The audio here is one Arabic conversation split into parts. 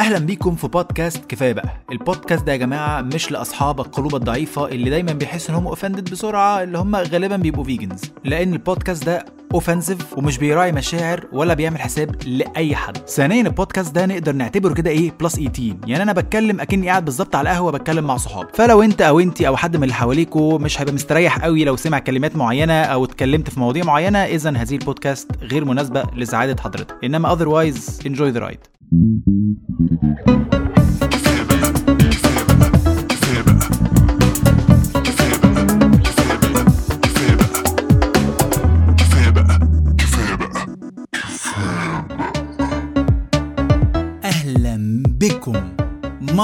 أهلا بيكم في بودكاست كفاية بقى. البودكاست ده يا جماعة مش لأصحاب القلوب الضعيفة اللي دايما بيحسوا إن هم offended بسرعة اللي هم غالبا بيبقوا vegans لأن البودكاست ده offensive ومش بيراعي مشاعر ولا بيعمل حساب لأي حد. ثانيا البودكاست ده نقدر نعتبره كده إيه plus 18 يعني أنا بتكلم أكني قاعد بالظبط على القهوة بتكلم مع صحابي. فلو أنت أو انت أو حد من اللي حواليكوا مش هيبقى مستريح قوي لو سمع كلمات معينة أو اتكلمت في مواضيع معينة اذا هذه البودكاست غير مناسبة لسعادة حضرتك. إنما otherwise enjoy the ride.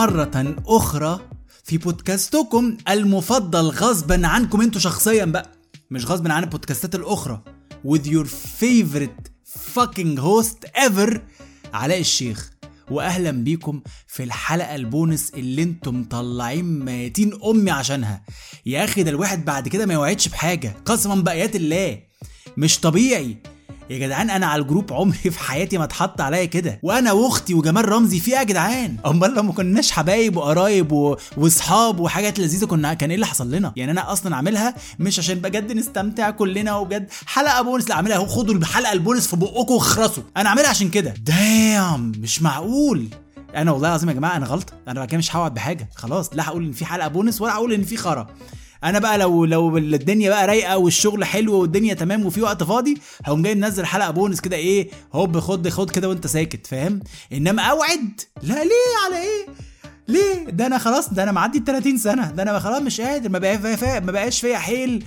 مرة أخرى في بودكاستكم المفضل غصبا عنكم. أنتوا شخصيا بقى مش غصبا عن البودكاستات الأخرى. With your favorite fucking host ever علاء الشيخ. واهلا بيكم في الحلقة البونس اللي أنتم مطلعين ميتين أمي عشانها. يا أخي ده الواحد بعد كده ما يوعدش بحاجة. قسما بايات الله. مش طبيعي. يا جدعان أنا على الجروب عمري في حياتي ما اتحط عليا كده. وأنا وأختي وجمال رمزي في إيه يا جدعان؟ أمال لو ما كناش حبايب وقرايب. واصحاب وحاجات لذيذة كنا كان إيه اللي حصل لنا؟ يعني أنا أصلا عاملها مش عشان بجد نستمتع كلنا وبجد. حلقة بونس لا عاملها خدوا الحلقة البونس في بقكم واخرسوا. أنا عاملها عشان كده. دام مش معقول. أنا والله العظيم يا جماعة أنا غلطه أنا كده مش هوعد بحاجة. خلاص لا هقول إن في حلقة بونس ولا هقول إن في خرا. أنا بقى لو لو الدنيا بقى رايقه والشغل حلو والدنيا تمام وفي وقت فاضي هقوم جاي منزل حلقه بونس كده إيه هوب خد خد كده وانت ساكت فاهم؟ انما اوعد! لا ليه؟ على إيه؟ ليه؟ ده أنا خلاص ده أنا معدي ال 30 سنة ده أنا خلاص مش قادر ما بقى ما بقاش فيا حيل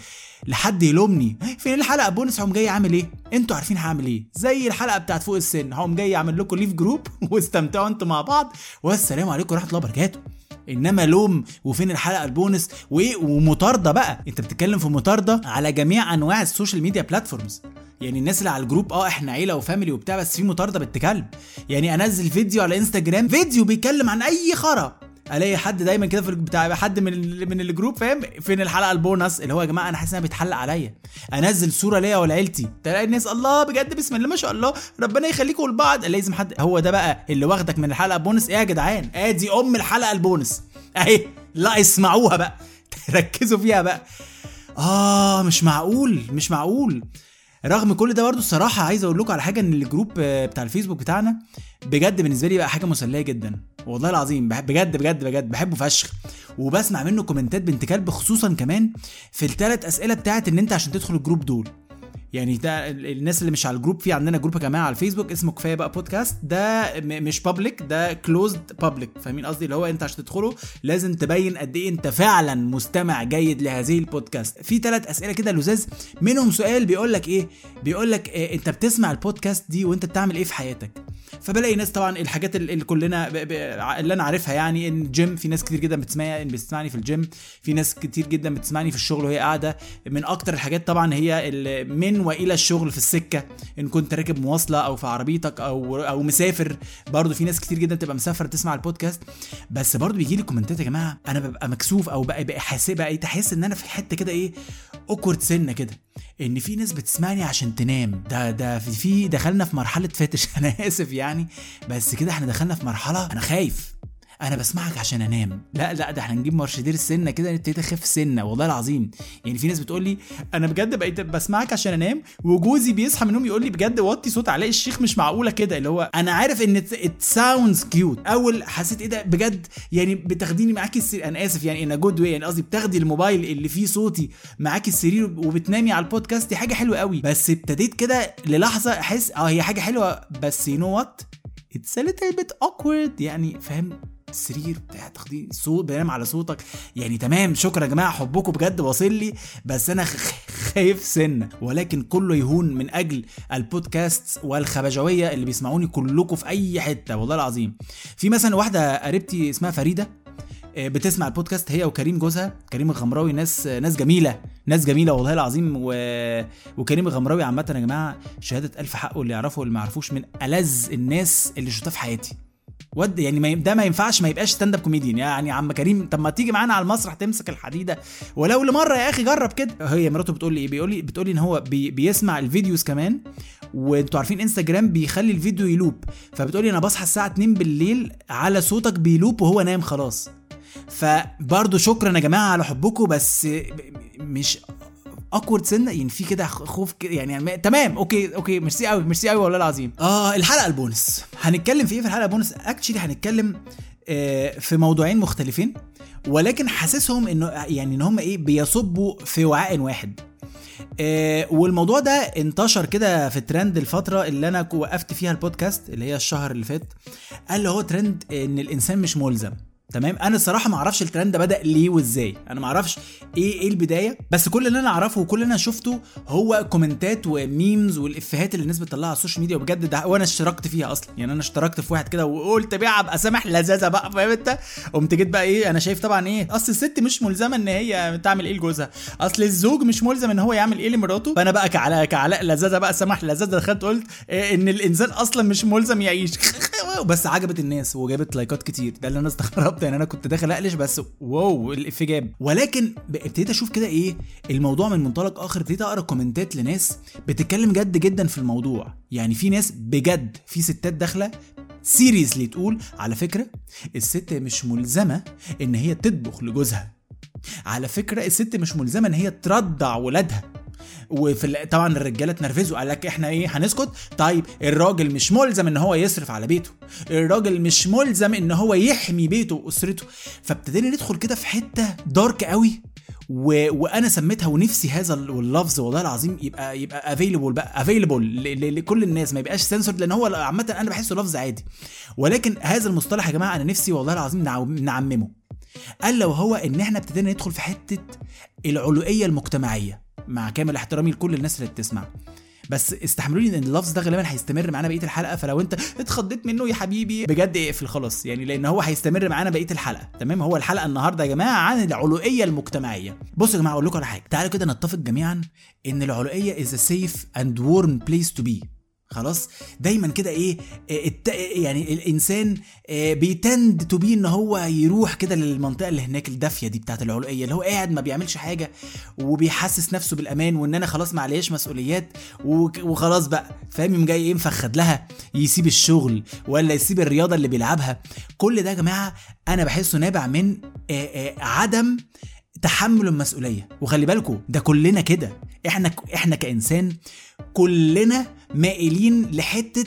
لحد يلومني. فين الحلقة بونس هقوم جاي عامل إيه؟ أنتوا عارفين هعمل إيه. زي الحلقة بتاعت فوق السن هقوم جاي اعمل لكم leave group واستمتعوا أنتوا مع بعض والسلام عليكم ورحمة الله وبركاته. انما لوم وفين الحلقة البونس وايه ومطاردة بقى. انت بتتكلم في مطاردة على جميع انواع ال social media platforms يعني الناس اللي على الجروب آه إحنا عيلة و family وبتاع بس في مطاردة بنت كلب يعني انزل فيديو على انستجرام فيديو بيتكلم عن اي خرا. الاقي حد دايما كده في بتاع حد من من الجروب فاهم؟ فين الحلقة؟ البونص. اللي هو يا جماعة أنا حاسس انها بيتحلق عليا. أنزل صورة ليا ولعيلتي. تلاقي الناس الله بجد بسم الله ما شاء الله. ربنا يخليكم لبعض لازم حد هو ده بقى اللي واخدك من الحلقة بونص إيه يا جدعان؟ أدي أم الحلقة البونص. أهي. لا اسمعوها بقى. ركزوا فيها بقى. آه مش معقول مش معقول. رغم كل ده برضه الصراحة عايز أقول لكم على حاجة إن الجروب بتاع الفيسبوك بتاعنا بجد بالنسبة لي بقى حاجة مسلية جدا. والله العظيم بجد بجد بجد بحبه فشخ. وبسمع منه comment ات بنت كلب خصوصا كمان في الثلاث أسئلة بتاعت إن أنت عشان تدخل الجروب دول. يعني ده الناس اللي مش على الجروب في عندنا جروب يا جماعة على الفيسبوك اسمه كفاية بقى بودكاست. ده مش public ده closed public فاهمين قصدي؟ اللي هو انت عشان تدخله لازم تبين قد إيه انت فعلا مستمع جيد لهذه البودكاست. في ثلاث أسئلة كده لزاز. منهم سؤال بيقول لك إيه؟ بيقول لك إيه أنت بتسمع البودكاست دي وأنت بتعمل إيه في حياتك؟ فبلاقي ناس طبعا الحاجات اللي كلنا. اللي أنا عارفها يعني إن جيم في ناس كتير جدا بتسمعني بتسمعني في الجيم في ناس كتير جدا بتسمعني في الشغل وهي قاعدة. من أكتر الحاجات طبعا هي من وإلى الشغل في السكة إن كنت راكب مواصلة أو في عربيتك أو أو مسافر. برضو في ناس كتير جدا تبقى مسافرة تسمع البودكاست. بس برضو بيجي لي كومنتات يا جماعة أنا ببقى مكسوف أو بقى بقى حاسس بقى تحس إن أنا في حتة كده إيه awkward سنة كده. إن في ناس بتسمعني عشان تنام. ده ده في, في دخلنا في مرحلة fetish. أنا آسف يعني بس كده إحنا دخلنا في مرحلة أنا خايف. أنا بسمعك عشان أنام. لا لا ده إحنا نجيب مرشدير السنة كده نبتدي اخف سنة والله العظيم. يعني في ناس بتقول لي أنا بجد بقيت بسمعك عشان أنام وجوزي بيصحى من النوم يقول لي بجد وطي صوت علاء الشيخ مش معقولة كده. اللي هو أنا عارف إن it sounds cute أول حسيت إيه ده؟ بجد يعني بتاخديني معاكي السرير. أنا آسف يعني in a good way يعني قصدي بتاخدي الموبايل اللي فيه صوتي معاكي السرير وبتنامي على البودكاست. دي حاجة حلوة قوي. بس ابتديت كده للحظة أحس آه هي حاجة حلوة بس you know what it's يعني فاهم؟ السرير بتاع تاخدين صوت بنام على صوتك. يعني تمام شكرا يا جماعة حبكم بجد واصل لي بس أنا خايف سنة. ولكن كله يهون من أجل البودكاست والخبجوية اللي بيسمعوني كلكم في أي حتة والله العظيم. في مثلا واحدة قريبتي اسمها فريدة بتسمع البودكاست هي وكريم جوزها كريم الغمراوي ناس ناس جميلة ناس جميلة والله العظيم. و... وكريم الغمراوي عامة يا جماعة شهادة ألف حقه اللي يعرفه واللي ما يعرفوش من ألذ الناس اللي شفتها في حياتي. ود يعني ما ده ما ينفعش ما يبقاش stand up comedian يعني عم كريم طب ما تيجي معانا على المسرح تمسك الحديدة. ولو لمرة يا أخي جرب كده. هي مراته بتقول لي إيه؟ بيقول لي بتقول لي إن هو بي بيسمع ال videos كمان وأنتوا عارفين إنستجرام بيخلي الفيديو ي loop. فبتقول لي أنا بصحى الساعة 2 بالليل على صوتك بي loop وهو نايم خلاص. فبرضه شكرا يا جماعة على حبكم بس مش awkward سنة يعني في كده خوف كده يعني, يعني تمام okay okay ميرسي قوي ميرسي قوي والله العظيم. آه الحلقة البونس. هنتكلم في إيه في الحلقة ال bonus؟ actually هنتكلم آه في موضوعين مختلفين ولكن حاسسهم إنه يعني إن هم إيه بيصبوا في وعاء واحد. آه والموضوع ده انتشر كده في ترند الفترة اللي أنا وقفت فيها البودكاست اللي هي الشهر اللي فات. قال هو ترند إن الإنسان مش ملزم. تمام؟ أنا الصراحه ما أعرفش الترند ده بدأ ليه وإزاي. أنا ما أعرفش إيه إيه البداية بس كل اللي أنا أعرفه وكل اللي أنا شفته هو كومنتات و memes والإفيهات اللي الناس بتطلعها على السوشيال ميديا وبجد ده وأنا اشتركت فيها أصلا. يعني أنا اشتركت في واحد كده وقلت بيع ابقى سامح لذاذة بقى فاهم أنت؟ قمت جيت بقى إيه أنا شايف طبعا إيه أصل الست مش ملزمة إن هي تعمل إيه لجوزها. أصل الزوج مش ملزم إن هو يعمل إيه لمراته. فأنا بقى كعلاء كعلاء لذاذة بقى سامح لذاذة دخلت قلت إيه إن الإنسان أصلا مش ملزم يعيش. بس عجبت الناس وجابت لايكات كتير. ده اللي أنا استغربت. يعني أنا كنت داخل أقلش بس wow الإفيه جاب. ولكن ابتديت أشوف كده إيه الموضوع من منطلق آخر ابتديت أقرأ كومنتات لناس بتتكلم جد جدا في الموضوع. يعني في ناس بجد في ستات داخلة سيريسلي تقول على فكرة الست مش ملزمة إن هي تطبخ لجوزها. على فكرة الست مش ملزمة إن هي ترضع ولادها. وفي طبعا الرجالة اتنرفزوا قال لك إحنا إيه هنسكت. طيب الراجل مش ملزم إن هو يصرف على بيته. الراجل مش ملزم إن هو يحمي بيته وأسرته. فابتدينا ندخل كده في حتة dark قوي. و... وأنا سميتها ونفسي هذا ال- اللفظ والله العظيم يبقى يبقى available بقى available ل... لكل الناس. ما يبقاش سنسورد لأن هو عامة أنا بحسه لفظ عادي. ولكن هذا المصطلح يا جماعة أنا نفسي والله العظيم. نعممه. قال لو هو إن إحنا ابتدينا ندخل في حتة العلوئية المجتمعية. مع كامل احترامي لكل الناس اللي بتسمع. بس استحملوا لي ان اللفظ ده غالبا هيستمر معانا بقية الحلقة فلو انت اتخضيت منه يا حبيبي بجد اقفل خلاص. يعني لأن هو هيستمر معانا بقية الحلقة. تمام؟ هو الحلقة النهارده يا جماعة عن العلوئيه المجتمعية. بصوا يا جماعة أقول لكم على حاجة. تعالوا كده نتفق جميعا إن العلوئيه a safe and warm place to be. خلاص؟ دايما كده إيه آه، الت... يعني الإنسان آه، بي tend to be إن هو يروح كده للمنطقة اللي هناك الدافية دي بتاعت العلوئيه اللي هو قاعد ما بيعملش حاجة وبيحسس نفسه بالأمان وإن أنا خلاص ما عليش مسؤوليات وخلاص بقى فاهم؟ جاي إيه مفخد لها يسيب الشغل ولا يسيب الرياضة اللي بيلعبها. كل ده يا جماعة أنا بحسه نابع من آه، عدم تحمل المسؤولية. وخلي بالكم ده كلنا كده. إحنا إحنا كإنسان كلنا مائلين لحتة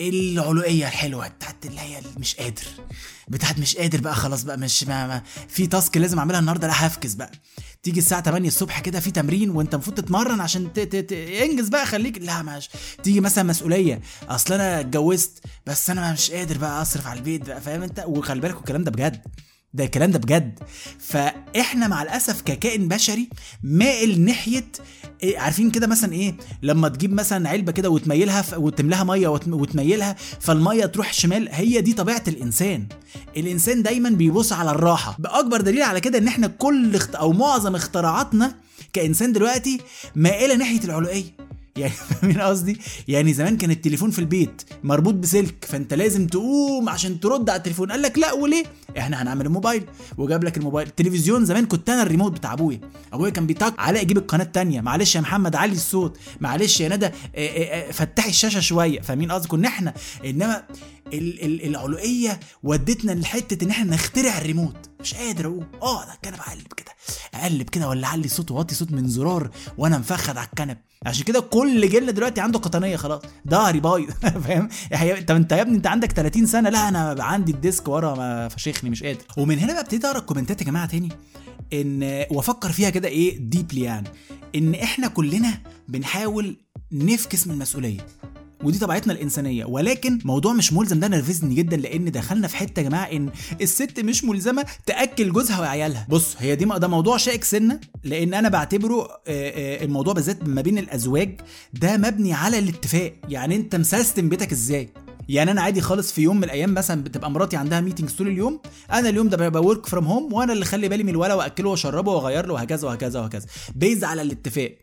العلوئيه الحلوة بتاعت اللي هي مش قادر. بتاعت مش قادر بقى خلاص بقى مش ما ما في تاسك لازم أعملها النهارده لا هفكس بقى. تيجي الساعة 8 الصبح كده في تمرين وأنت المفروض تتمرن عشان ت... ت... ت... انجز بقى خليك. لا مش. تيجي مثلا مسؤولية. أصل أنا اتجوزت بس أنا مش قادر بقى أصرف على البيت بقى فاهم أنت؟ وخلي بالك الكلام ده بجد. ده الكلام ده بجد. فإحنا مع الأسف ككائن بشري مائل ناحية إيه عارفين كده مثلا إيه؟ لما تجيب مثلا علبة كده وتميلها ف... وتملاها مية وت... وتميلها فالمية تروح شمال هي دي طبيعة الإنسان. الإنسان دايما بيبص على الراحة. بأكبر دليل على كده إن إحنا كل اخت... أو معظم اختراعاتنا كإنسان دلوقتي مائلة ناحية العلوئيه يعني فاهمين قصدي؟ يعني زمان كان التليفون في البيت مربوط بسلك فانت لازم تقوم عشان ترد على التليفون. قال لك لا وليه؟ إحنا هنعمل الموبايل. وجاب لك الموبايل. التلفزيون زمان كنت أنا الريموت بتاع أبويا. أبويا كان بيتك علاء جيب القناة التانية. معلش يا محمد علي الصوت. معلش يا ندى. آه، آه، آه، فتحي الشاشة شوية. فاهمين قصدي؟ كنا إحنا. إنما ال- ال- العلوئيه ودتنا لحتة إن إحنا نخترع الريموت. مش قادر اقوم آه ده الكنبه اقلب كده. اقلب كده ولا اعلي صوت واطي صوت من زرار وأنا مفخد على الكنب. عشان كده كل جيل دلوقتي عنده قطنية خلاص. ظهري بايظ فاهم؟ طب أنت يا ابني أنت عندك 30 سنة. لا أنا عندي ال disc ورا ما فشخني مش قادر. ومن هنا بقى ابتديت أقرأ الكومنتات يا جماعة تاني. إن وأفكر فيها كده إيه؟ deeply يعني. إن إحنا كلنا بنحاول نفكس من المسؤولية. ودي طبيعتنا الإنسانية. ولكن موضوع مش ملزم ده نرفزني جدا لأن دخلنا في حتة يا جماعة إن الست مش ملزمة تأكل جوزها وعيالها. بص هي دي ده موضوع شائك سنة لأن أنا بعتبره الموضوع بالذات ما بين الأزواج ده مبني على الاتفاق. يعني أنت مسيستم بيتك إزاي؟ يعني أنا عادي خالص في يوم من الأيام مثلا بتبقى مراتي عندها meetings طول اليوم أنا اليوم ده ببقى work from home وأنا اللي خلي بالي من الولا وأكله وأشربه وأغير له وهكذا وهكذا وهكذا. based على الاتفاق.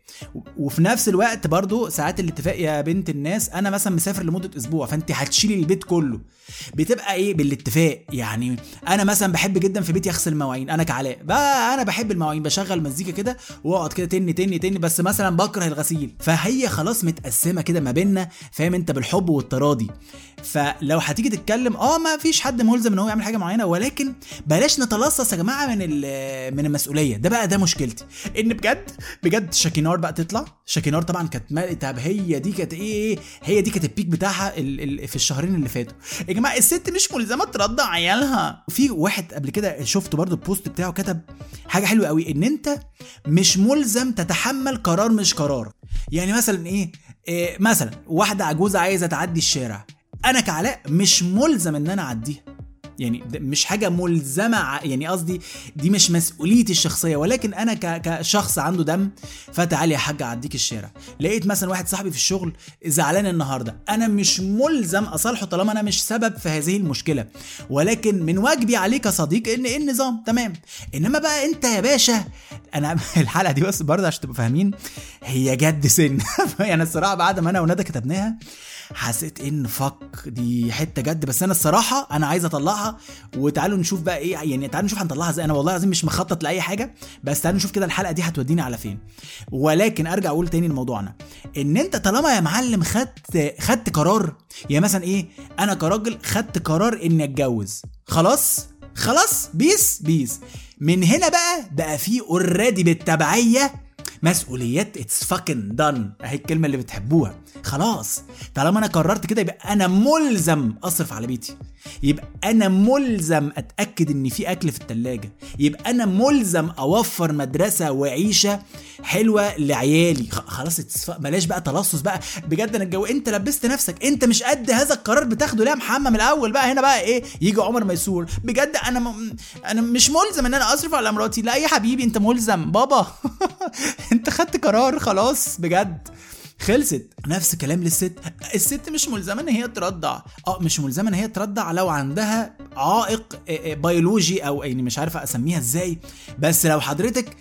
وفي نفس الوقت برضو ساعات الاتفاق يا بنت الناس أنا مثلا مسافر لمدة أسبوع فأنت هتشيلي البيت كله. بتبقى إيه؟ بالاتفاق. يعني أنا مثلا بحب جدا في بيتي أغسل مواعين أنا كعلاء. بقى أنا بحب المواعين بشغل مزيكا كده وأقعد كده تن تن تن بس مثلا بكره الغسيل. فهي خلاص متقسمة كده ما بيننا فاهم أنت؟ بالحب والتراضي. فلو هتيجي تتكلم آه ما فيش حد ملزم إن هو يعمل حاجة معينة ولكن بلاش نتملص يا جماعة من من المسؤولية. ده بقى ده مشكلتي. إن بجد بجد شاكينار بقى تطلع. شاكينار طبعا كانت طب هي دي كانت إيه هي دي كانت ال peak بتاعها ال ال في الشهرين اللي فاتوا. يا جماعة الست مش ملزمة ترضع عيالها. في واحد قبل كده شفته برضو البوست بتاعه كتب حاجة حلوة قوي إن أنت مش ملزم تتحمل قرار مش قرار. يعني مثلا إيه, إيه مثلا واحدة عجوزة عايزة تعدي الشارع. أنا كعلاء مش ملزم ان أنا اعديها. يعني مش حاجة ملزمة يعني قصدي دي مش مسؤوليتي الشخصية ولكن أنا كشخص عنده دم فتعالي يا حاج اعديك الشارع. لقيت مثلا واحد صاحبي في الشغل زعلان النهارده. أنا مش ملزم اصالحه طالما أنا مش سبب في هذه المشكلة. ولكن من واجبي عليك كصديق ان إيه النظام تمام. انما بقى انت يا باشا أنا الحلقة دي بس برضه عشان تبقوا فاهمين هي جد سن. يعني الصراحة بعد ما أنا وندى كتبناها حسيت إن فك دي حتة جد. بس أنا الصراحة أنا عايز أطلعها وتعالوا نشوف بقى إيه يعني تعالوا نشوف هنطلعها إزاي. أنا والله العظيم مش مخطط لأي حاجة بس تعالوا نشوف كده الحلقة دي هتوديني على فين. ولكن أرجع أقول تاني لموضوعنا. إن أنت طالما يا معلم خدت خدت قرار يعني مثلا إيه أنا كراجل خدت قرار إني أتجوز. خلاص؟ خلاص؟ peace؟ peace. من هنا بقى بقى في already بالتبعية مسؤوليات. it's fucking done أهي الكلمة اللي بتحبوها. خلاص طالما أنا قررت كده يبقى أنا ملزم أصرف على بيتي. يبقى أنا ملزم أتأكد إن في أكل في التلاجة. يبقى أنا ملزم أوفر مدرسة وعيشة حلوة لعيالي. خلاص بلاش بقى تلصص بقى. بجد أنا الجو أنت لبست نفسك. أنت مش قد هذا القرار بتاخده. ليه يا محمد من الأول بقى هنا بقى إيه يجي عمر ميسور. بجد أنا م... أنا مش ملزم إن أنا أصرف على مراتي. لا يا حبيبي أنت ملزم. بابا أنت خدت قرار خلاص بجد. خلصت. نفس الكلام للست. الست مش ملزمة إن هي ترضع. آه مش ملزمة إن هي ترضع لو عندها عائق آه، آه، بيولوجي أو يعني مش عارفة أسميها إزاي. بس لو حضرتك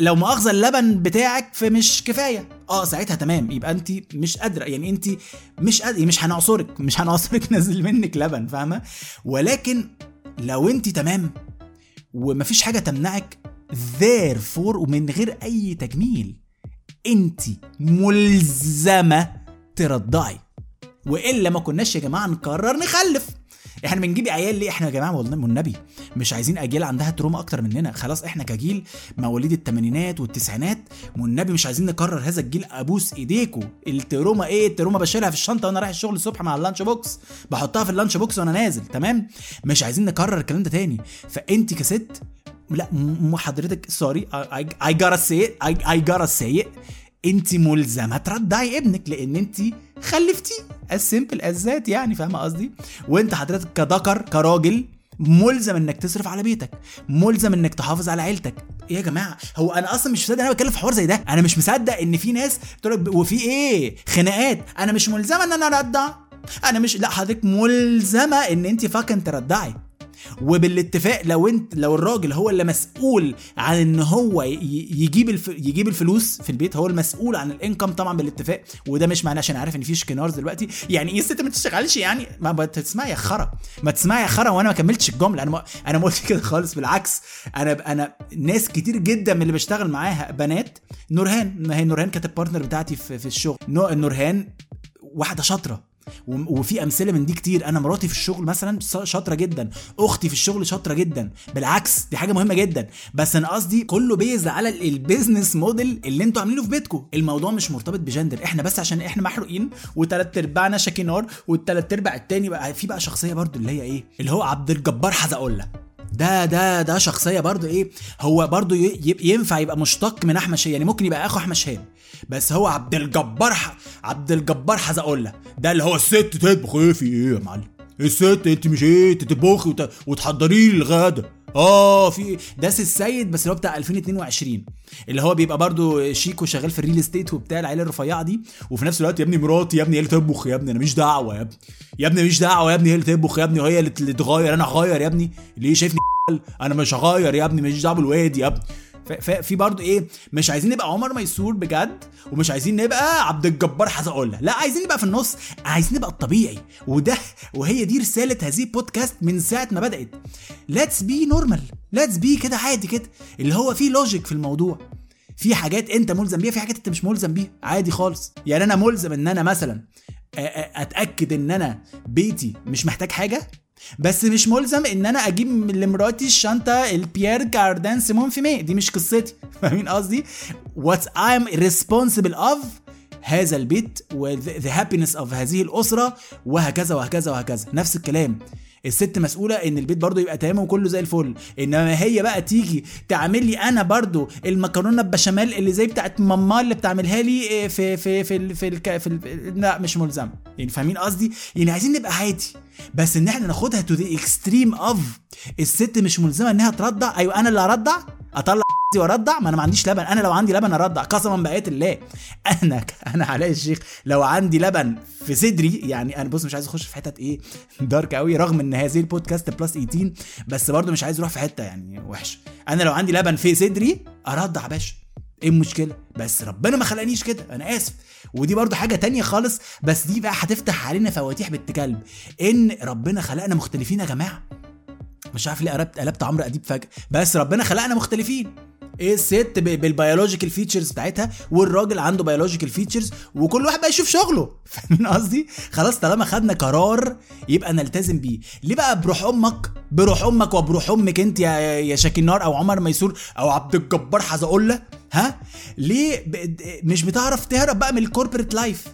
لو مؤاخذة اللبن بتاعك في مش كفاية. آه ساعتها تمام. يبقى أنت مش قادرة. يعني أنت مش قادرة مش هنعصرك. مش هنعصرك نازل منك لبن فاهمة؟ ولكن لو أنت تمام ومفيش حاجة تمنعك therefore ومن غير أي تجميل. انت ملزمة ترضعي. وإلا ما كناش يا جماعة نقرر نخلف. إحنا بنجيب عيال ليه؟ إحنا يا جماعة والله والنبي مش عايزين أجيال عندها trauma أكتر مننا. خلاص إحنا كجيل مواليد الثمانينات والتسعينات والنبي مش عايزين نكرر هذا الجيل. أبوس ايديكوا ال trauma إيه؟ ال trauma بشيلها في الشنطة وأنا رايح الشغل الصبح مع ال lunch box. بحطها في ال lunch box وأنا نازل تمام؟ مش عايزين نكرر الكلام ده تاني. فأنت كست لا م حضرتك sorry it I, I gotta say it. انت ملزمه ترضعي ابنك لأن انت خلفتيه. as simple as that يعني فاهمة قصدي؟ وانت حضرتك كذكر كراجل ملزم انك تصرف على بيتك. ملزم انك تحافظ على عيلتك. إيه يا جماعة؟ هو أنا أصلا مش مصدق إن أنا بتكلم في حوار زي ده. أنا مش مصدق إن في ناس تقول لك وفي إيه؟ خناقات. أنا مش ملزمة إن أنا ارضع أنا مش لا حضرتك ملزمة إن انت فاكن ترضعي وبالاتفاق لو انت لو الراجل هو اللي مسؤول عن ان هو يجيب الف... يجيب الفلوس في البيت هو المسؤول عن الانكم طبعا بالاتفاق وده مش معناه عشان عارف ان في شكنارز دلوقتي. يعني إيه الست ما تشتغلش يعني؟ ما بتسمعي يا خرا ما تسمعي يا خرا وأنا ما كملتش الجملة. أنا ما... أنا ما قلتش كده خالص بالعكس. أنا أنا ناس كتير جدا من اللي بشتغل معاها بنات. نورهان ما هي نورهان كانت ال partner بتاعتي في, في الشغل. نو... نورهان واحدة شاطرة. وفي أمثلة من دي كتير. أنا مراتي في الشغل مثلا شاطرة جدا. أختي في الشغل شاطرة جدا. بالعكس دي حاجة مهمة جدا. بس أنا قصدي كله based على ال- ال business model اللي أنتوا عاملينه في بيتكم الموضوع مش مرتبط بجندر إحنا بس عشان إحنا محروقين وتلات ارباعنا شاكينار والتلات أرباع التاني بقى في بقى شخصية برضو اللي هي إيه؟ اللي هو عبد الجبار حزقولة ده ده ده شخصية برضو إيه هو برضو ينفع يبقى مشتق من أحمد شهاب. يعني ممكن يبقى أخو أحمد شهاب بس هو عبد الجبار عبد الجبار حزقولة ده اللي هو الست تطبخ إيه في إيه يا معلم؟ الست انت مش إيه تطبخي وت... وتحضري لي الغدا آه في داس السيد بس اللي هو بتاع 2022 اللي هو بيبقى برضو شيك وشغال في الريل استيت وبتاع العيلة الرفيعة دي. وفي نفس الوقت يا ابني مراتي يا ابني هي اللي تطبخ يا ابني أنا مش دعوة يا ابني يا ابني مش دعوة يا ابني هي اللي تطبخ يا ابني وهي اللي تغير أنا هغير يا ابني. ليه شايفني أنا مش هغير يا ابني مش دعوة بالواد يا ابني. في برضو إيه مش عايزين نبقى عمر ميسور بجد ومش عايزين نبقى عبد الجبار حزقولة لا عايزين نبقى في النص عايزين نبقى الطبيعي وده وهي دي رسالة هذه البودكاست من ساعة ما بدأت. let's be normal let's be كده عادي كده اللي هو في logic في الموضوع في حاجات أنت ملزم بيها في حاجات أنت مش ملزم بيها عادي خالص. يعني أنا ملزم إن أنا مثلا أتأكد إن أنا بيتي مش محتاج حاجة؟ بس مش ملزم إن أنا أجيب لمراتي الشنطة البيير كاردان سيمون فيمي دي مش قصتي. فاهمين قصدي؟ what I'm responsible of هذا البيت و the happiness of هذه الأسرة وهكذا وهكذا وهكذا. نفس الكلام. الست مسؤولة إن البيت برضو يبقى تمام وكله زي الفل. إنما هي بقى تيجي تعمل لي أنا برضو المكرونة البشاميل اللي زي بتاعت ماما اللي بتعملها لي إيه، في في في في, ال في ال لا مش ملزمه يعني فاهمين قصدي؟ يعني عايزين نبقى عادي. بس إن إحنا ناخدها to the extreme of الست مش ملزمة إنها ترضع أيوه أنا اللي هرضع أطلع وارضع ما أنا ما عنديش لبن. أنا لو عندي لبن ارضع قسما بايات الله أنا أنا علاء الشيخ لو عندي لبن في صدري يعني أنا بص مش عايز أخش في حتت إيه dark قوي رغم إن هذه البودكاست plus 18 بس برضه مش عايز أروح في حتة يعني وحشة. أنا لو عندي لبن في صدري ارضع باشا. إيه المشكلة؟ بس ربنا ما خلقنيش كده. أنا آسف. ودي برضو حاجة تانية خالص بس دي بقى هتفتح علينا فواتيح بنت كلب إن ربنا خلقنا مختلفين يا جماعة. مش عارف ليه قلبت قلبت عمرو أديب فجأة. بس ربنا خلقنا مختلفين. إيه الست بال biological features بتاعتها والراجل عنده biological features وكل واحد بقى يشوف شغله. فاهمين قصدي؟ خلاص طالما خدنا قرار يبقى نلتزم بيه. ليه بقى بروح أمك؟ بروح أمك وبروح أمك أنت يا يا شاكينار أو عمر ميسور أو عبد الجبار حزقله ها؟ ليه ب... مش بتعرف تهرب بقى من ال corporate life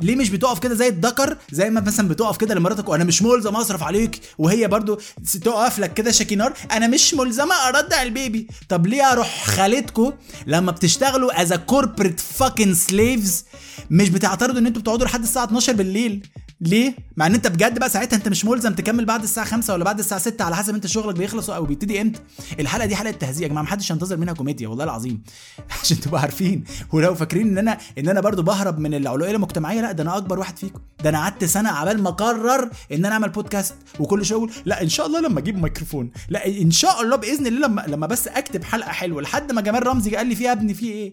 ليه مش بتقف كده زي الدكر؟ زي ما مثلا بتقف كده لمراتك وأنا مش ملزم أصرف عليك. وهي برضو تقف لك كده شاكينار أنا مش ملزمة ارضع ال baby. طب ليه بروح خالتكو لما بتشتغلوا as corporate fucking slaves مش بتعترضوا إن أنتوا بتقعدوا لحد الساعة 12 بالليل. ليه؟ مع إن أنت بجد بقى ساعتها أنت مش ملزم تكمل بعد الساعة 5 ولا بعد الساعة 6 على حسب أنت شغلك بيخلص أو بيبتدي إمتى. الحلقة دي حلقة تهزيء يا جماعة محدش ينتظر منها كوميديا والله العظيم. عشان تبقوا عارفين. ولو فاكرين إن أنا إن أنا برضو بهرب من العلوقية المجتمعية لا ده أنا أكبر واحد فيكم. ده أنا قعدت سنة عبال ما أقرر إن أنا أعمل بودكاست وكل شوية أقول لا إن شاء الله لما أجيب ميكروفون. لا إن شاء الله بإذن الله لما لما بس أكتب حلقة حلوة لحد ما جمال رمزي قال لي فيها يا ابني في إيه؟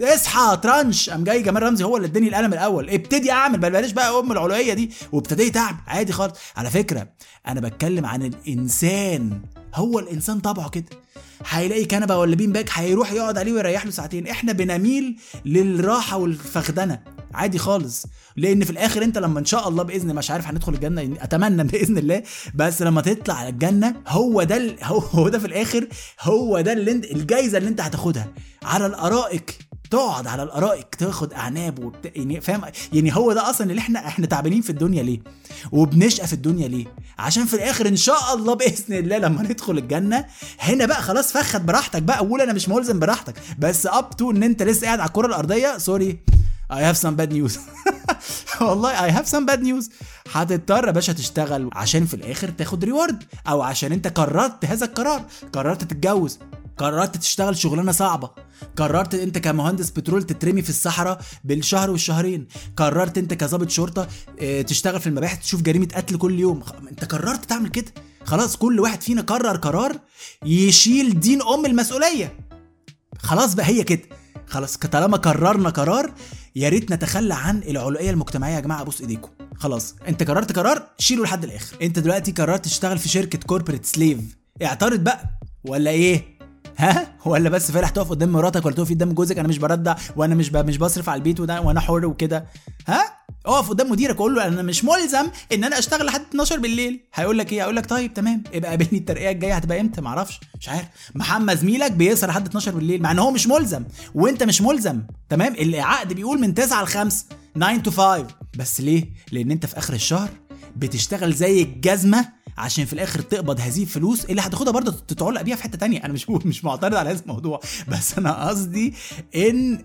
اصحى ترانش. قام جاي جمال رمزي هو اللي اداني القلم الأول. ابتدي أعمل بل بلاش بقى أم العلوقية دي. وابتديت أعمل. عادي خالص. على فكرة أنا بتكلم عن الإنسان. هو الإنسان طبعه كده. هيلاقي كنبة ولا bean bag هيروح يقعد عليه ويريح له ساعتين. إحنا بنميل للراحة والفخدنه عادي خالص. لأن في الآخر أنت لما إن شاء الله بإذن مش عارف هندخل الجنة أتمنى بإذن الله. بس لما تطلع على الجنة هو ده هو ده في الآخر هو ده اللي انت الجايزة اللي أنت هتاخدها. على الأرائك. تقعد على الأرائك تاخد أعناب وبت... يعني فاهم؟ يعني هو ده أصلا اللي إحنا إحنا تعبانين في الدنيا ليه؟ وبنشقى في الدنيا ليه؟ عشان في الآخر إن شاء الله بإذن الله لما ندخل الجنة هنا بقى خلاص فخد براحتك بقى. قول أنا مش ملزم براحتك. بس up to إن أنت لسه قاعد على الكرة الأرضية sorry I have some bad news. والله I have some bad news. هتضطر يا باشا تشتغل عشان في الآخر تاخد ريورد أو عشان أنت قررت هذا القرار قررت تتجوز. قررت تشتغل شغلانة صعبة. قررت انت كمهندس بترول تترمي في الصحراء بالشهر والشهرين. قررت انت كظابط شرطة آه، تشتغل في المباحث تشوف جريمة قتل كل يوم. انت قررت تعمل كده؟ خلاص كل واحد فينا قرر قرار يشيل دين أم المسؤولية. خلاص بقى هي كده. خلاص طالما قررنا قرار يا ريت نتخلى عن العلويه المجتمعية يا جماعة أبوس إيديكم. خلاص انت قررت قرار شيله لحد الآخر. انت دلوقتي قررت تشتغل في شركة كوربريت سليف اعترض بقى ولا إيه؟ ها؟ ولا بس فالح تقف قدام مراتك ولا تقف قدام جوزك؟ أنا مش بردع وأنا مش. مش بصرف على البيت وده وأنا حر وكده. ها؟ اقف قدام مديرك وقول له أنا مش ملزم إن أنا أشتغل لحد 12 بالليل. هيقول لك إيه؟ هيقول لك طيب تمام. ابقى قابلني الترقية الجاية هتبقى إمتى؟ معرفش مش عارف. محمد زميلك بيسهر لحد 12 بالليل مع إن هو مش ملزم. وأنت مش ملزم. تمام؟ العقد بيقول من 9 ل 5 9 to 5 بس ليه؟ لأن أنت في آخر الشهر بتشتغل زي الجزمة عشان في الآخر تقبض هذه الفلوس اللي هتاخدها برضه تتعلق بيها في حتة تانية. أنا مش مش معترض على هذا الموضوع. بس أنا قصدي إن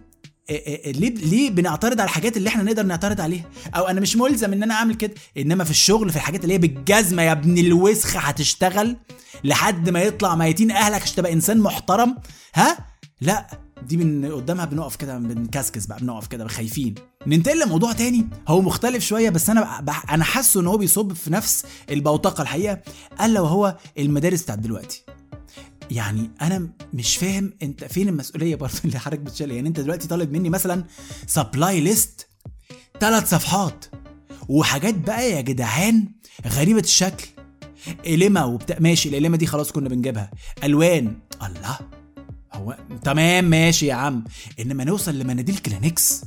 ليه ليه بنعترض على الحاجات اللي إحنا نقدر نعترض عليها؟ أو أنا مش ملزم إن أنا أعمل كده. إنما في الشغل في الحاجات اللي هي بالجزمة يا ابن الوسخة هتشتغل لحد ما يطلع ميتين أهلك عشان تبقى إنسان محترم؟ ها؟ لا. دي من قدامها بنقف كده بنكسكس بقى بنقف كده خايفين. ننتقل لموضوع تاني. هو مختلف شوية بس أنا بح... أنا حاسه إن هو بيصب في نفس البوتقة الحقيقة. الا وهو المدارس بتاعت دلوقتي. يعني أنا مش فاهم أنت فين المسؤولية برضه اللي حضرتك بتشيلها؟ يعني أنت دلوقتي طالب مني مثلا supply list ثلاث صفحات وحاجات بقى يا جدعان غريبة الشكل. مقلمة وبتاع ماشي المقلمة دي خلاص كنا بنجيبها. ألوان. الله. هو تمام ماشي يا عم. إنما نوصل لمناديل كلينكس.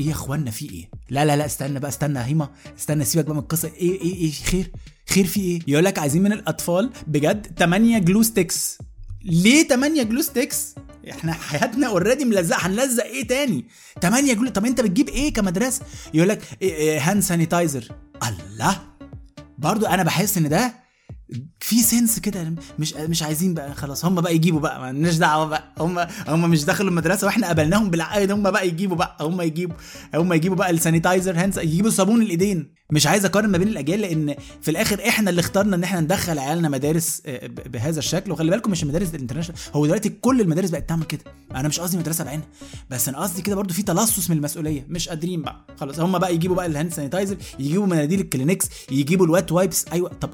إيه يا إخوانا في إيه؟ لا لا لا استنى بقى استنى يا هيما. استنى سيبك بقى من القصة. إيه إيه إيه خير؟ خير في إيه؟ يقول لك عايزين من الأطفال بجد 8 glue sticks. ليه 8 glue sticks؟ إحنا حياتنا already ملزقة. هنلزق إيه تاني؟ 8 glue طب أنت بتجيب إيه كمدرسة؟ يقول لك إيه إيه hand sanitizer الله! برضو أنا بحس إن ده في sense كده مش مش عايزين بقى خلاص هم بقى يجيبوا بقى مالناش دعوة بقى. هم هم مش دخلوا المدرسة وإحنا قبلناهم بالعقد هم بقى يجيبوا بقى هم يجيبوا هم يجيبوا بقى ال sanitizer hand يجيبوا صابون الإيدين. مش عايز أقارن ما بين الأجيال لأن في الآخر إحنا اللي اخترنا إن إحنا ندخل عيالنا مدارس بهذا الشكل. وخلي بالكم مش المدارس ال international هو دلوقتي كل المدارس بقت تعمل كده. أنا مش قصدي مدرسة بعينها بس أنا قصدي كده برضو في تملص من المسؤولية مش قادرين بقى. خلاص هم بقى يجيبوا بقى ال hand sanitizer يجيبوا مناديل الكلينكس يجيبوا ال wet wipes أيوه طب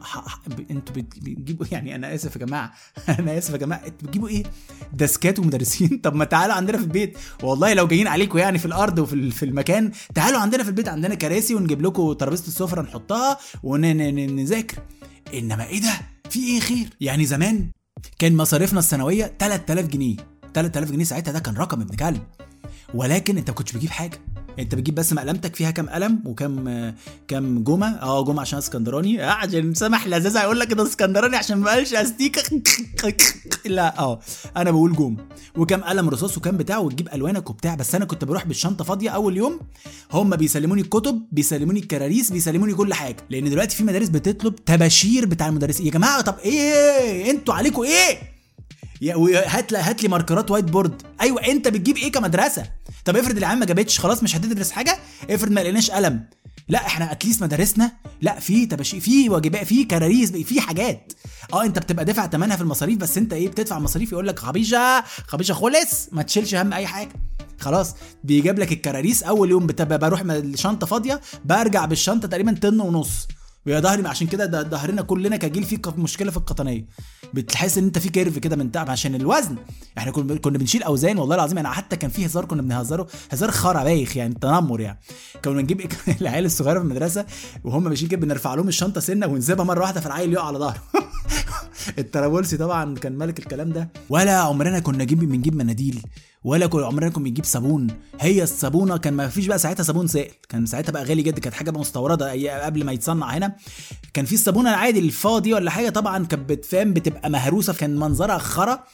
أنتوا بتجيبوا يعني أنا اسف يا جماعة. أنا اسف يا جماعة. أنتوا بتجيبوا إيه؟ ديسكات ومدرسين. طب ما تعالوا عندنا في البيت. والله لو جايين عليكم يعني في الأرض وفي في المكان تعالوا عندنا في البيت. عندنا كراسي ونجيب لكم ترابيزة السفرة نحطها ونذاكر انما إيه ده؟ في إيه خير؟ يعني زمان كان مصاريفنا السنوية 3000 جنيه. 3000 جنيه ساعتها ده كان رقم ابن كلب. ولكن انت ما كنتش بتجيب حاجة. انت بتجيب بس مقلمتك فيها كام قلم وكام كام جمعه آه جمعه عشان اسكندراني. آه عشان سامح لذاذ هيقول لك ده اسكندراني عشان ما قالش استيكه لا آه أنا بقول جم. وكام قلم رصاص وكام بتاع وتجيب ألوانك وبتاع. بس أنا كنت بروح بالشنطة فاضية أول يوم. هم بيسلموني الكتب بيسلموني الكراريس بيسلموني كل حاجة. لأن دلوقتي في مدارس بتطلب تباشير بتاع المدرسين. يا جماعة طب إيه؟ إنتوا عليكم إيه؟ هات هات لي ماركرات white board أيوه أنت بتجيب إيه كمدرسة؟ طب افرض العيال ما جابتش خلاص مش هتدرس حاجة؟ افرض ما لقيناش قلم. لا إحنا at least مدارسنا لا في تباشير في واجبات في كراريس في حاجات. آه أنت بتبقى دافع ثمنها في المصاريف بس أنت إيه بتدفع مصاريف يقول لك خبيشه خبيشه خلص ما تشيلش هم أي حاجة. خلاص بيجيب لك الكراريس أول يوم بروح الشنطة فاضية برجع بالشنطة تقريبا طن ونص. ويا ظهري عشان كده ده ظهرنا كلنا كجيل فيه مشكلة في القطنية. بتحس إن أنت في كيرف كده من تعب عشان الوزن. إحنا كنا بنشيل أوزان والله العظيم أنا حتى كان في هزار كنا بنهزره. هزار خرا بايخ يعني تنمر يعني. كنا بنجيب العيال الصغيرة في المدرسة وهم ماشيين كده بنرفع لهم الشنطة سنة ونسيبها مرة واحدة فالعيل يقع على ظهره. الترابولسي طبعا كان ملك الكلام ده. ولا عمرنا كنا نجيب بنجيب مناديل ولا كل عمرنا كنا بنجيب صابون. هي الصابونة كان ما فيش بقى ساعتها صابون سائل. كان ساعتها بقى غالي جدا كانت حاجة مستوردة قبل ما يتصنع هنا. كان في الصابونة العادي الفاضي ولا حاجة طبعا كانت بتفهم بتبقى مهروسة كان منظرها خرا.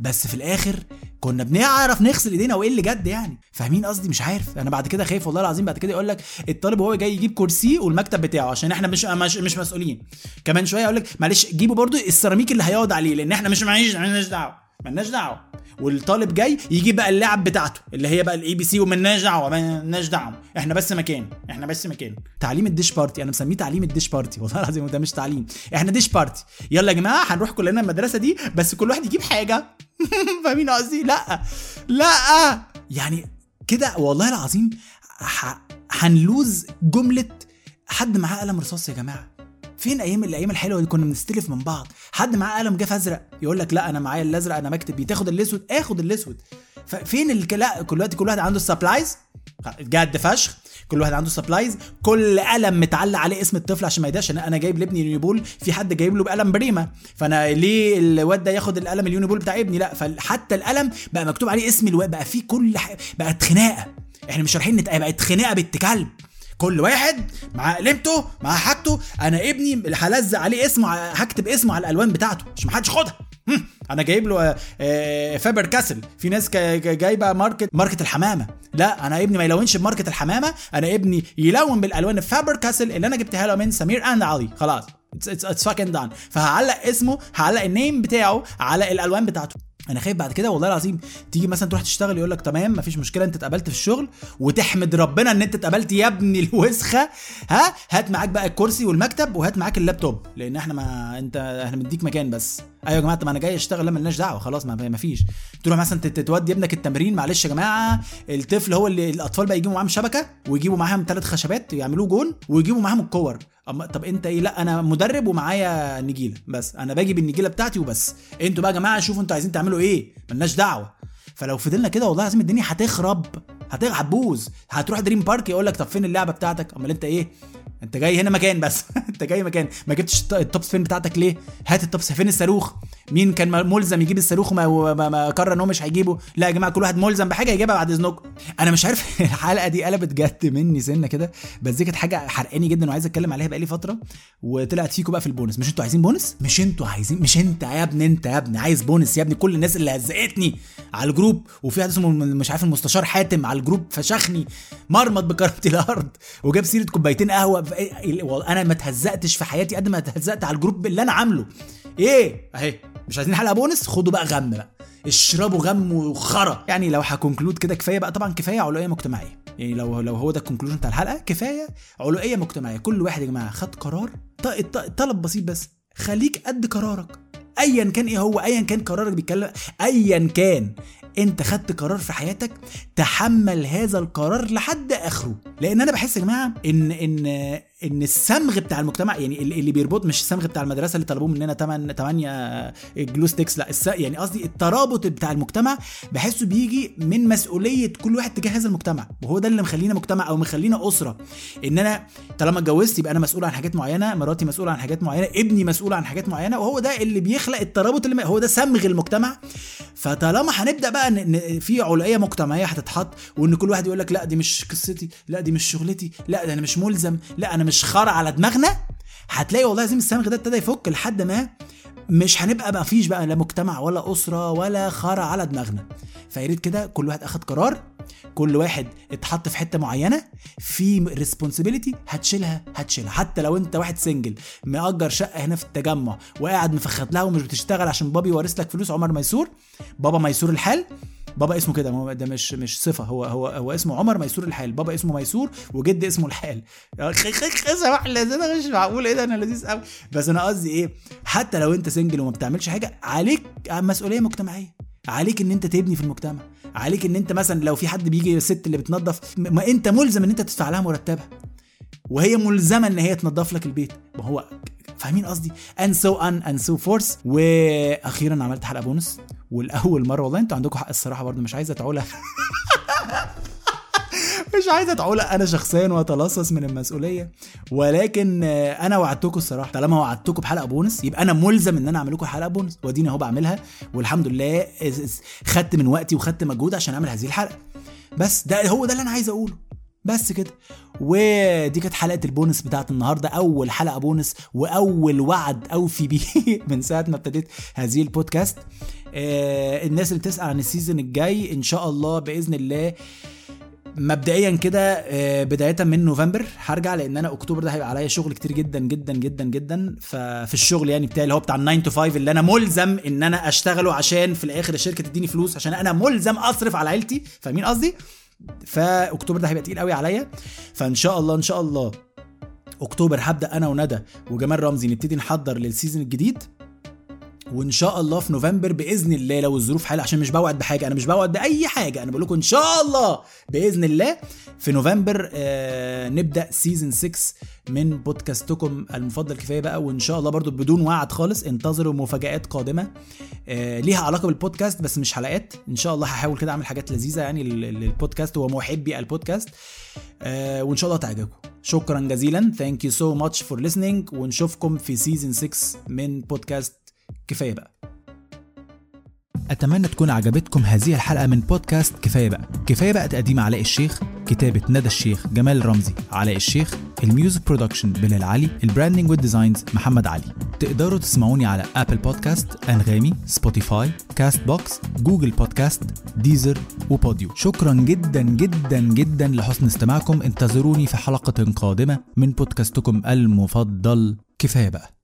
بس في الآخر كنا بنعرف نغسل إيدينا وإيه اللي جد يعني؟ فاهمين قصدي؟ مش عارف. أنا بعد كده خايف والله العظيم. بعد كده يقول لك الطالب وهو جاي يجيب كرسي والمكتب بتاعه عشان إحنا مش مش, مش مسؤولين. كمان شوية يقول لك معلش جيبوا برضو السيراميك اللي هيقعد عليه لأن إحنا مش معيش مالناش دعوة مالناش دعوة. والطالب جاي يجيب بقى اللعب بتاعته اللي هي بقى ال ABC ومالناش دعوة مالناش دعوة. إحنا بس مكان إحنا بس مكان. تعليم ال dish party أنا مسميه تعليم ال dish party والله العظيم ده مش تعليم. إحنا dish party. يلا يا جماعة هنروح كلنا المدرسة دي بس كل واحد يجيب حاجة. فاهمين قصدي؟ لأ لأ. يعني كده والله العظيم هن lose جملة حد معاه قلم رصاص يا جماعة. فين أيام الأيام الحلوة اللي كنا بنستلف من بعض؟ حد معاه قلم جاف أزرق يقول لك لا أنا معايا الأزرق أنا بكتب بيه. تاخد الأسود؟ آخد الأسود. فين ال... دلوقت كل واحد عنده ال supplies جد فشخ. كل واحد عنده supplies كل قلم متعلق عليه اسم الطفل عشان ما يضيعش أنا جايب لابني Uni-ball في حد جايب له بقلم بريمة. فأنا ليه الواد ده ياخد القلم ال Uni-ball بتاع ابني؟ لا فحتى القلم بقى مكتوب عليه اسم الواد. بقى فيه كل ح... بقت خناقة. إحنا مش رايحين نتقابل بقت خناقة بنت كلب كل واحد مع قلمته مع حاجته. أنا ابني هلزق عليه اسمه هكتب اسمه على الألوان بتاعته. مش محدش خدها أنا جايب له Faber-Castell. في ناس جايبة ماركة ماركة الحمامة. لا أنا ابني ما يلونش بماركة الحمامة. أنا ابني يلون بالألوان ال Faber-Castell اللي أنا جبتها له من سمير أند علي. خلاص. it's fucking done فهعلق اسمه هعلق ال name بتاعه على الألوان بتاعته. أنا خايف بعد كده والله العظيم تيجي مثلا تروح تشتغل يقول لك تمام مفيش مشكلة انت اتقبلت في الشغل وتحمد ربنا ان انت اتقبلت يا ابني الوسخة. ها هات معاك بقى الكرسي والمكتب وهات معاك اللابتوب لأن إحنا ما انت إحنا مديك مكان بس. أيوه يا جماعة طب أنا جاي اشتغل لا مالناش دعوة خلاص ما فيش. تروح مثلا تودي ابنك التمرين معلش يا جماعة الطفل هو اللي الأطفال بقى يجيبوا معاهم شبكة ويجيبوا معاهم ثلاث خشبات يعملوه جون ويجيبوا معاهم الكور. أما طب أنت إيه؟ لا أنا مدرب ومعايا نجيلة بس. أنا باجي بالنجيلة بتاعتي وبس. أنتوا بقى يا جماعة شوفوا أنتوا عايزين تعملوا إيه؟ ملناش دعوة. فلو فضلنا كده والله العظيم الدنيا هتخرب. هت- هتبوظ. هتروح Dream Park يقول لك طب فين اللعبة بتاعتك؟ أمال أنت إيه؟ أنت جاي هنا مكان بس. أنت جاي مكان. ما جبتش الت- ال Top Spin بتاعتك ليه؟ هات ال top فين الصاروخ؟ مين كان ملزم يجيب الصاروخ وما وما- ما قرر إن هو مش هيجيبه؟ لا يا جماعة كل واحد ملزم بحاجة يجيبها بعد إذنكم. أنا مش عارف الحلقة دي قلبت جد مني سنة كده بس دي كانت حاجة حرقاني جدا وعايز أتكلم عليها بقالي فترة وطلعت فيكم بقى في البونس. مش أنتوا عايزين بونس؟ مش أنتوا عايزين مش أنت يا ابني أنت يا ابني. عايز بونس يا ابني. كل الناس اللي هزقتني على ال group وفي واحد اسمه مش عارف المستشار حاتم على ال group فشخني مرمط بكرامتي الأرض وجاب سيرة كوبايتين قهوة. إيه- والله أنا ما اتهزقتش في حياتي قد ما اتهزقت على ال group اللي أنا عامله. إيه؟ اهي مش عايزين حلقة بونس؟ خدوا بقى غم بقى. اشربوا غم وخرا. يعني لو ه conclude كده كفاية بقى طبعا كفاية علوقية مجتمعية. يعني لو لو هو ده ال conclusion بتاع الحلقة كفاية علوقية مجتمعية. كل واحد يا جماعة خد قرار. طلب بسيط بس. خليك قد قرارك. ايا كان إيه هو؟ ايا كان قرارك بيتكلم ايا كان أنت خدت قرار في حياتك تحمل هذا القرار لحد آخره. لأن أنا بحس يا جماعة إن إن إن الصمغ بتاع المجتمع يعني اللي بيربط مش الصمغ بتاع المدرسة اللي طلبوه مننا 8 8 glue sticks لا يعني قصدي الترابط بتاع المجتمع بحسه بيجي من مسؤولية كل واحد تجاه هذا المجتمع وهو ده اللي مخلينا مجتمع أو مخلينا أسرة. إن أنا طالما اتجوزت يبقى أنا مسؤول عن حاجات معينة مراتي مسؤولة عن حاجات معينة ابني مسؤول عن حاجات معينة وهو ده اللي بيخلق الترابط اللي هو ده صمغ المجتمع. فطالما هنبدأ بقى ان في علوقية مجتمعية هتتحط وإن كل واحد يقول لك لا دي مش قصتي لا دي مش شغلتي لا ده أنا مش ملزم لا أنا مش خرا على دماغنا هتلاقي والله لازم الصمغ ده ابتدى يفك لحد ما مش هنبقى ما فيش بقى لا مجتمع ولا أسرة ولا خرا على دماغنا. فيا ريت كده كل واحد أخد قرار كل واحد اتحط في حتة معينة في responsibility هتشيلها هتشيلها. حتى لو أنت واحد single مأجر شقة هنا في التجمع وقاعد مفخد لها ومش بتشتغل عشان بابي وارث لك فلوس عمر ميسور بابا ميسور الحال بابا اسمه كده ده مش مش صفة هو هو هو اسمه عمر ميسور الحال بابا اسمه ميسور وجد اسمه الحال. سامح ده مش معقول إيه ده؟ أنا لذيذ قوي بس أنا قصدي إيه؟ حتى لو أنت single وما بتعملش حاجة عليك مسؤولية مجتمعية. عليك إن أنت تبني في المجتمع. عليك إن أنت مثلا لو في حد بيجي الست اللي بتنظف ما أنت ملزم إن أنت تدفع لها مرتبها. وهي ملزمة إن هي تنظف لك البيت. ما هو فاهمين قصدي؟ And so on and so forth. وأخيرا عملت حلقة بونس ولأول مرة والله أنتوا عندكم حق الصراحة برضه مش عايز اتعولها مش عايز اتعولق أنا شخصيا وأتلصص من المسؤولية. ولكن أنا وعدتكم الصراحة. طالما وعدتكم بحلقة بونس يبقى أنا ملزم إن أنا اعمل لكم حلقة بونس واديني أهو بعملها. والحمد لله خدت من وقتي وخدت مجهود عشان أعمل هذه الحلقة. بس ده هو ده اللي أنا عايز أقوله. بس كده. ودي كانت حلقة البونس بتاعت النهارده أول حلقة بونس وأول وعد اوفي بيه من ساعة ما ابتديت هذه البودكاست. آه الناس اللي بتسأل عن ال season الجاي إن شاء الله بإذن الله مبدئيا كده آه، بداية من نوفمبر هرجع لأن أنا أكتوبر ده هيبقى عليا شغل كتير جدا جدا جدا جدا. ففي الشغل يعني بتاعي اللي هو بتاع 9 to 5 اللي أنا ملزم إن أنا أشتغله عشان في الآخر الشركة تديني فلوس عشان أنا ملزم أصرف على عيلتي. فاهمين قصدي؟ فاكتوبر ده هيبقى تقيل قوي عليا. فان شاء الله ان شاء الله أكتوبر هبدأ أنا وندى وجمال رمزي نبتدي نحضر لل season الجديد. وإن شاء الله في نوفمبر بإذن الله لو الظروف سمحت عشان مش بوعد بحاجة أنا مش بوعد بأي حاجة أنا بقول لكم إن شاء الله بإذن الله في نوفمبر آه نبدأ season 6 من بودكاستكم المفضل. كفاية بقى وإن شاء الله برضو بدون وعد خالص انتظروا مفاجآت قادمة آه ليها علاقة بالبودكاست بس مش حلقات. إن شاء الله هحاول كده أعمل حاجات لذيذة يعني لل- للبودكاست ومحبي البودكاست آه وإن شاء الله تعجبكم. شكرا جزيلا. Thank you so much for listening ونشوفكم في season 6 من بودكاست كفاية بقى. أتمنى تكون عجبتكم هذه الحلقة من بودكاست كفاية بقى. كفاية بقى تقديم علاء الشيخ كتابة ندى الشيخ جمال رمزي علاء الشيخ ال music production بلال علي ال branding وال designs محمد علي. تقدروا تسمعوني على Apple Podcasts أنغامي Spotify Castbox Google Podcasts ديزر وبوديو. شكرا جدا جدا جدا لحسن استماعكم. انتظروني في حلقة قادمة من بودكاستكم المفضل. كفاية بقى.